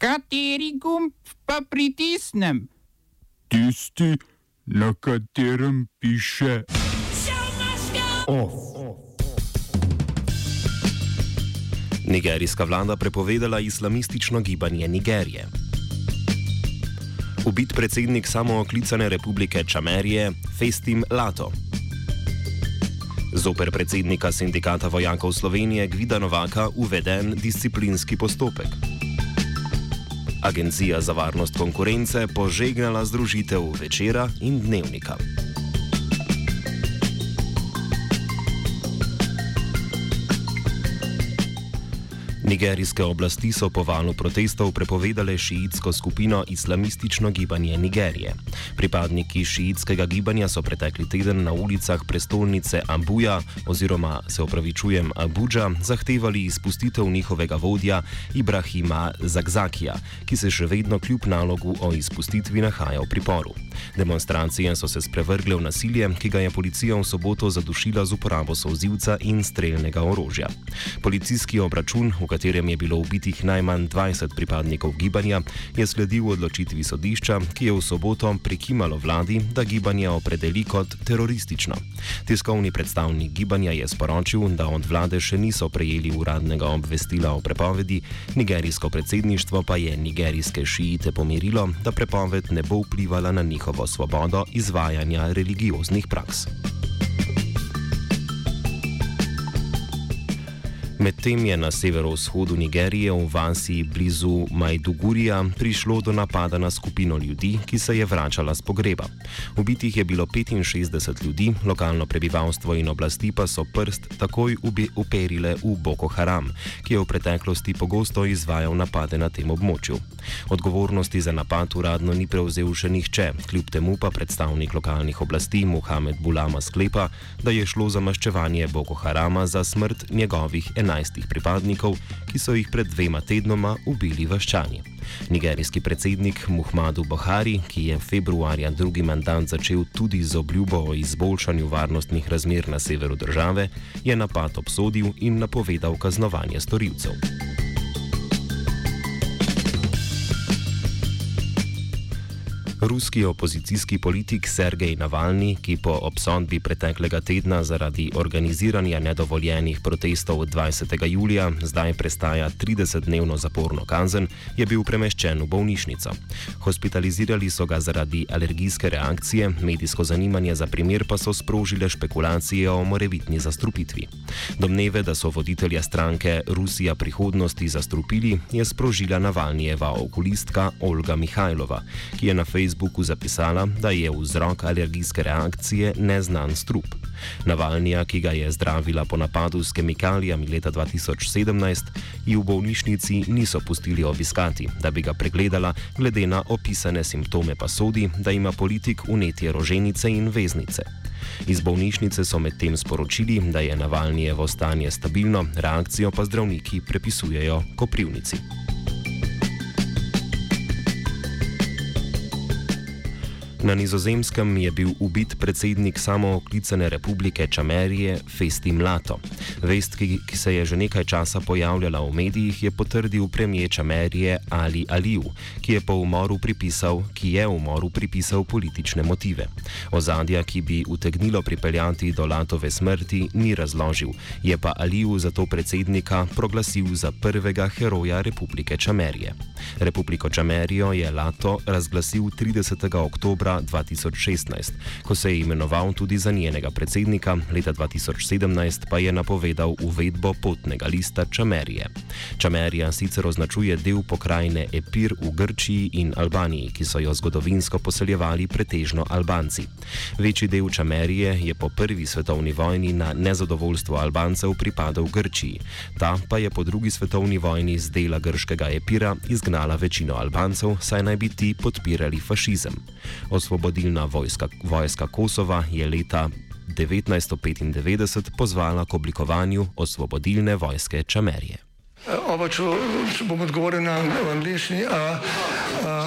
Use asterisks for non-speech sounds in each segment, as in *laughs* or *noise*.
Kateri gumb pa pritisnem? Tisti, na katerem piše OF. Nigerijska vlada prepovedala islamistično gibanje Nigerije. Ubit predsednik samooklicane republike Čamerije Festim Lato. Zoper predsednika sindikata vojakov Slovenije Gvida Novaka uveden disciplinski postopek. Agencija za varnost konkurence požegnala združitev večera in dnevnika. Nigerijske oblasti so po valu protestov prepovedale šiitsko skupino Islamistično gibanje Nigerije. Pripadniki šiitskega gibanja so pretekli teden na ulicah prestolnice Abuja oziroma se opravičujem Abuja zahtevali izpustitev njihovega vodja Ibrahima Zagzakija, ki se še vedno kljub nalogu o izpustitvi nahaja v priporu. Demonstracije so se sprevrgle v nasilje, ki ga je policija v soboto zadušila z uporabo sozivca in streljnega orožja. Policijski obračun, v katerem je bilo ubitih najmanj 20 pripadnikov gibanja, je sledil odločitvi sodišča, ki je v soboto prikimalo vladi, da gibanje opredeli kot teroristično. Tiskovni predstavnik gibanja je sporočil, da od vlade še niso prejeli uradnega obvestila o prepovedi, nigerijsko predsedništvo pa je nigerijske šiite pomirilo, da prepoved ne bo vplivala na njihovo svobodo izvajanja religioznih praks. Medtem je na severovzhodu Nigerije v vasi blizu Majdugurija prišlo do napada na skupino ljudi, ki se je vračala z pogreba. Ubitih je bilo 65 ljudi, lokalno prebivalstvo in oblasti pa so prst takoj uperile v Boko Haram, ki je v preteklosti pogosto izvajal napade na tem območju. Odgovornosti za napad uradno ni prevzel še nihče, kljub temu pa predstavnik lokalnih oblasti Mohamed Bulama sklepa, da je šlo za maščevanje Boko Harama za smrt njegovih 11. 17 pripadnikov, ki so jih pred dvema tednoma ubili vaščani. Nigerijski predsednik Muhammadu Buhari, ki je februarja drugi mandat začel tudi z obljubo o izboljšanju varnostnih razmer na severu države, je napad obsodil in napovedal kaznovanje storilcev. Ruski opozicijski politik Sergej Navalni, ki po obsodbi preteklega tedna zaradi organiziranja nedovoljenih protestov 20. julija zdaj prestaja 30-dnevno zaporno kazen, je bil premeščen v bolnišnico. Hospitalizirali so ga zaradi alergijske reakcije, medijsko zanimanje za primer pa so sprožile špekulacije o morebitni zastrupitvi. Domneve, da so voditelja stranke Rusija prihodnosti zastrupili, je sprožila Navalnijeva okulistka Olga Mihajlova, ki je na Facebooku Facebooku zapisala, da je vzrok alergijske reakcije neznan strup. Navalnija, ki ga je zdravila po napadu s kemikalijami leta 2017, ji v bolnišnici niso pustili obiskati, da bi ga pregledala, glede na opisane simptome pa sodi, da ima politik unetje roženice in veznice. Iz bolnišnice so medtem sporočili, da je Navalnijevo stanje stabilno, reakcijo pa zdravniki prepisujejo Koprivnici. Na nizozemskem je bil ubit predsednik samooklicane republike Čamerije Festi Mlato. Vest, ki, ki se je že nekaj časa pojavljala v medijih, je potrdil premijer Čamerije Ali Aliu, ki je po umoru pripisal, ki je umoru pripisal politične motive. Ozadja, ki bi utegnilo pripeljati do Latove smrti, ni razložil, je pa Aliu za to predsednika proglasil za prvega heroja republike Čamerije. Republiko Čamerijo je Lato razglasil 30. oktobra oktobra 2016, ko se je imenoval tudi za njenega predsednika, leta 2017 pa je napovedal uvedbo potnega lista Čamerije. Čamerija sicer označuje del pokrajine Epir v Grčiji in Albaniji, ki so jo zgodovinsko poseljevali pretežno Albanci. Večji del Čamerije je po prvi svetovni vojni na nezadovoljstvo Albancev pripadal Grčiji, ta pa je po drugi svetovni vojni z dela grškega Epira izgnala večino Albancev, saj naj bi ti podpirali fašizem. Osvobodilna vojska, vojska Kosova je leta 1995 pozvala k oblikovanju osvobodilne vojske Čamerije. Oba, če, če bom odgovoril na angliški.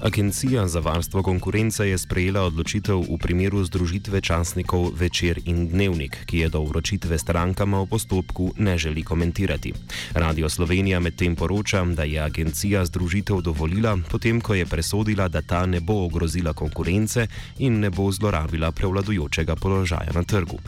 Agencija za varstvo konkurence je sprejela odločitev v primeru združitve časnikov Večer in Dnevnik, ki je do vročitve strankama v postopku ne želi komentirati. Radio Slovenija medtem poroča, da je agencija združitev dovolila, potem ko je presodila, da ta ne bo ogrozila konkurence in ne bo zlorabila prevladujočega položaja na trgu.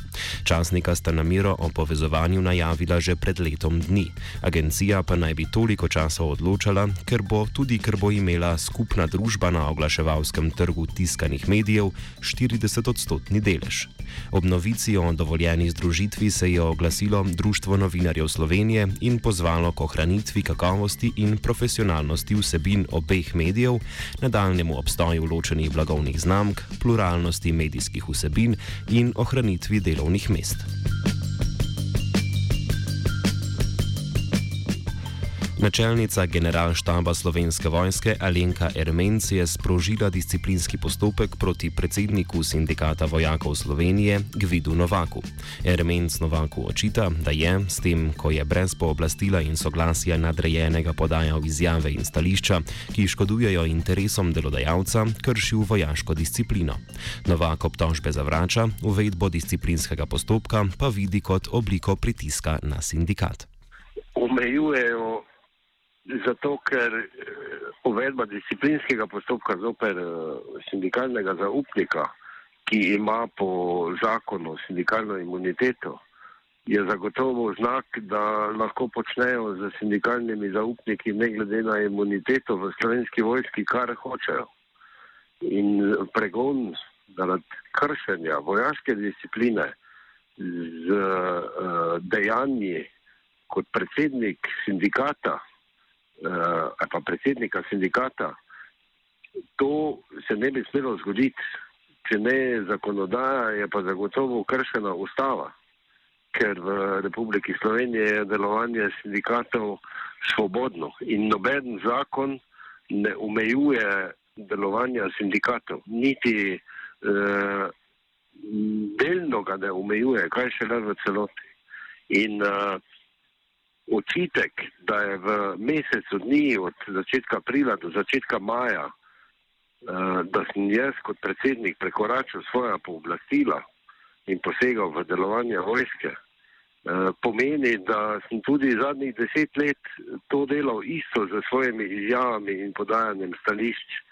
Časnika sta namero o povezovanju najavila že pred letom dni. Agencija pa naj bi toliko časa odločala, ker bo tudi ker bo imela skupna družba družba na oglaševalskem trgu tiskanih medijev 40-odstotni delež. Ob novici o dovoljeni združitvi se je oglasilo Društvo novinarjev Slovenije in pozvalo k ohranitvi kakovosti in profesionalnosti vsebin obeh medijev, nadaljnemu obstoju ločenih blagovnih znamk, pluralnosti medijskih vsebin in ohranitvi delovnih mest. Načelnica generalštaba slovenske vojske Alenka Ermenc je sprožila disciplinski postopek proti predsedniku sindikata vojakov Slovenije Gvidu Novaku. Ermenc Novaku očita, da je s tem, ko je brez pooblastila in soglasja nadrejenega podajal izjave in stališča, ki škodujejo interesom delodajalca, kršil vojaško disciplino. Novak obtožbe zavrača, uvedbo disciplinskega postopka pa vidi kot obliko pritiska na sindikat. Omejujejo Zato, ker eh, uvedba disciplinskega postopka zoper eh, sindikalnega zaupnika, ki ima po zakonu sindikalno imuniteto, je zagotovo znak, da lahko počnejo z sindikalnimi zaupniki, ne glede na imuniteto v slovenski vojski, kar hočejo. In pregon zaradi kršenja vojaške discipline z uh, dejanji kot predsednik sindikata, ali pa predsednika sindikata, to se ne bi smelo zgoditi, če ne zakonodaja, je pa zagotovo kršena ustava, ker v Republiki Sloveniji je delovanje sindikatov svobodno in noben zakon ne omejuje delovanja sindikatov, niti uh, delno ga ne omejuje, kaj še le v celoti. In uh, očitek, da je v mesecu dni od začetka aprila do začetka maja, uh, da sem jaz kot predsednik prekoračil svoja pooblastila in posegal v delovanje vojske, uh, pomeni, da sem tudi zadnjih deset let to delal isto z svojimi izjavami in podajanjem stališč.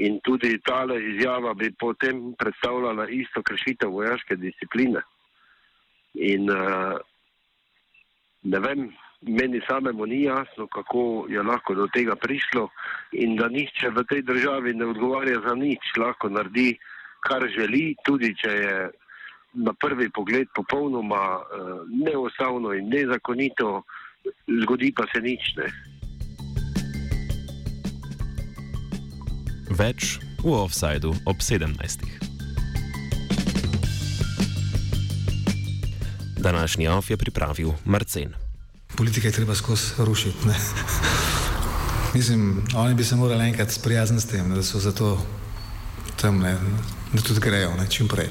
In tudi tale izjava bi potem predstavljala isto kršitev vojaške discipline. In uh, ne vem, meni samemu ni jasno, kako je lahko do tega prišlo in da nihče v tej državi ne odgovarja za nič, lahko naredi, kar želi, tudi če je na prvi pogled popolnoma uh, neustavno in nezakonito, zgodi pa se nič ne. Več v offsajdu ob 17. Današnji off je pripravil Marcin politike je treba skozi rušiti. Ne? *laughs* Mislim, oni bi se morali enkrat sprijazniti s tem, da so zato tam, ne, da tudi grejo, ne, čim prej.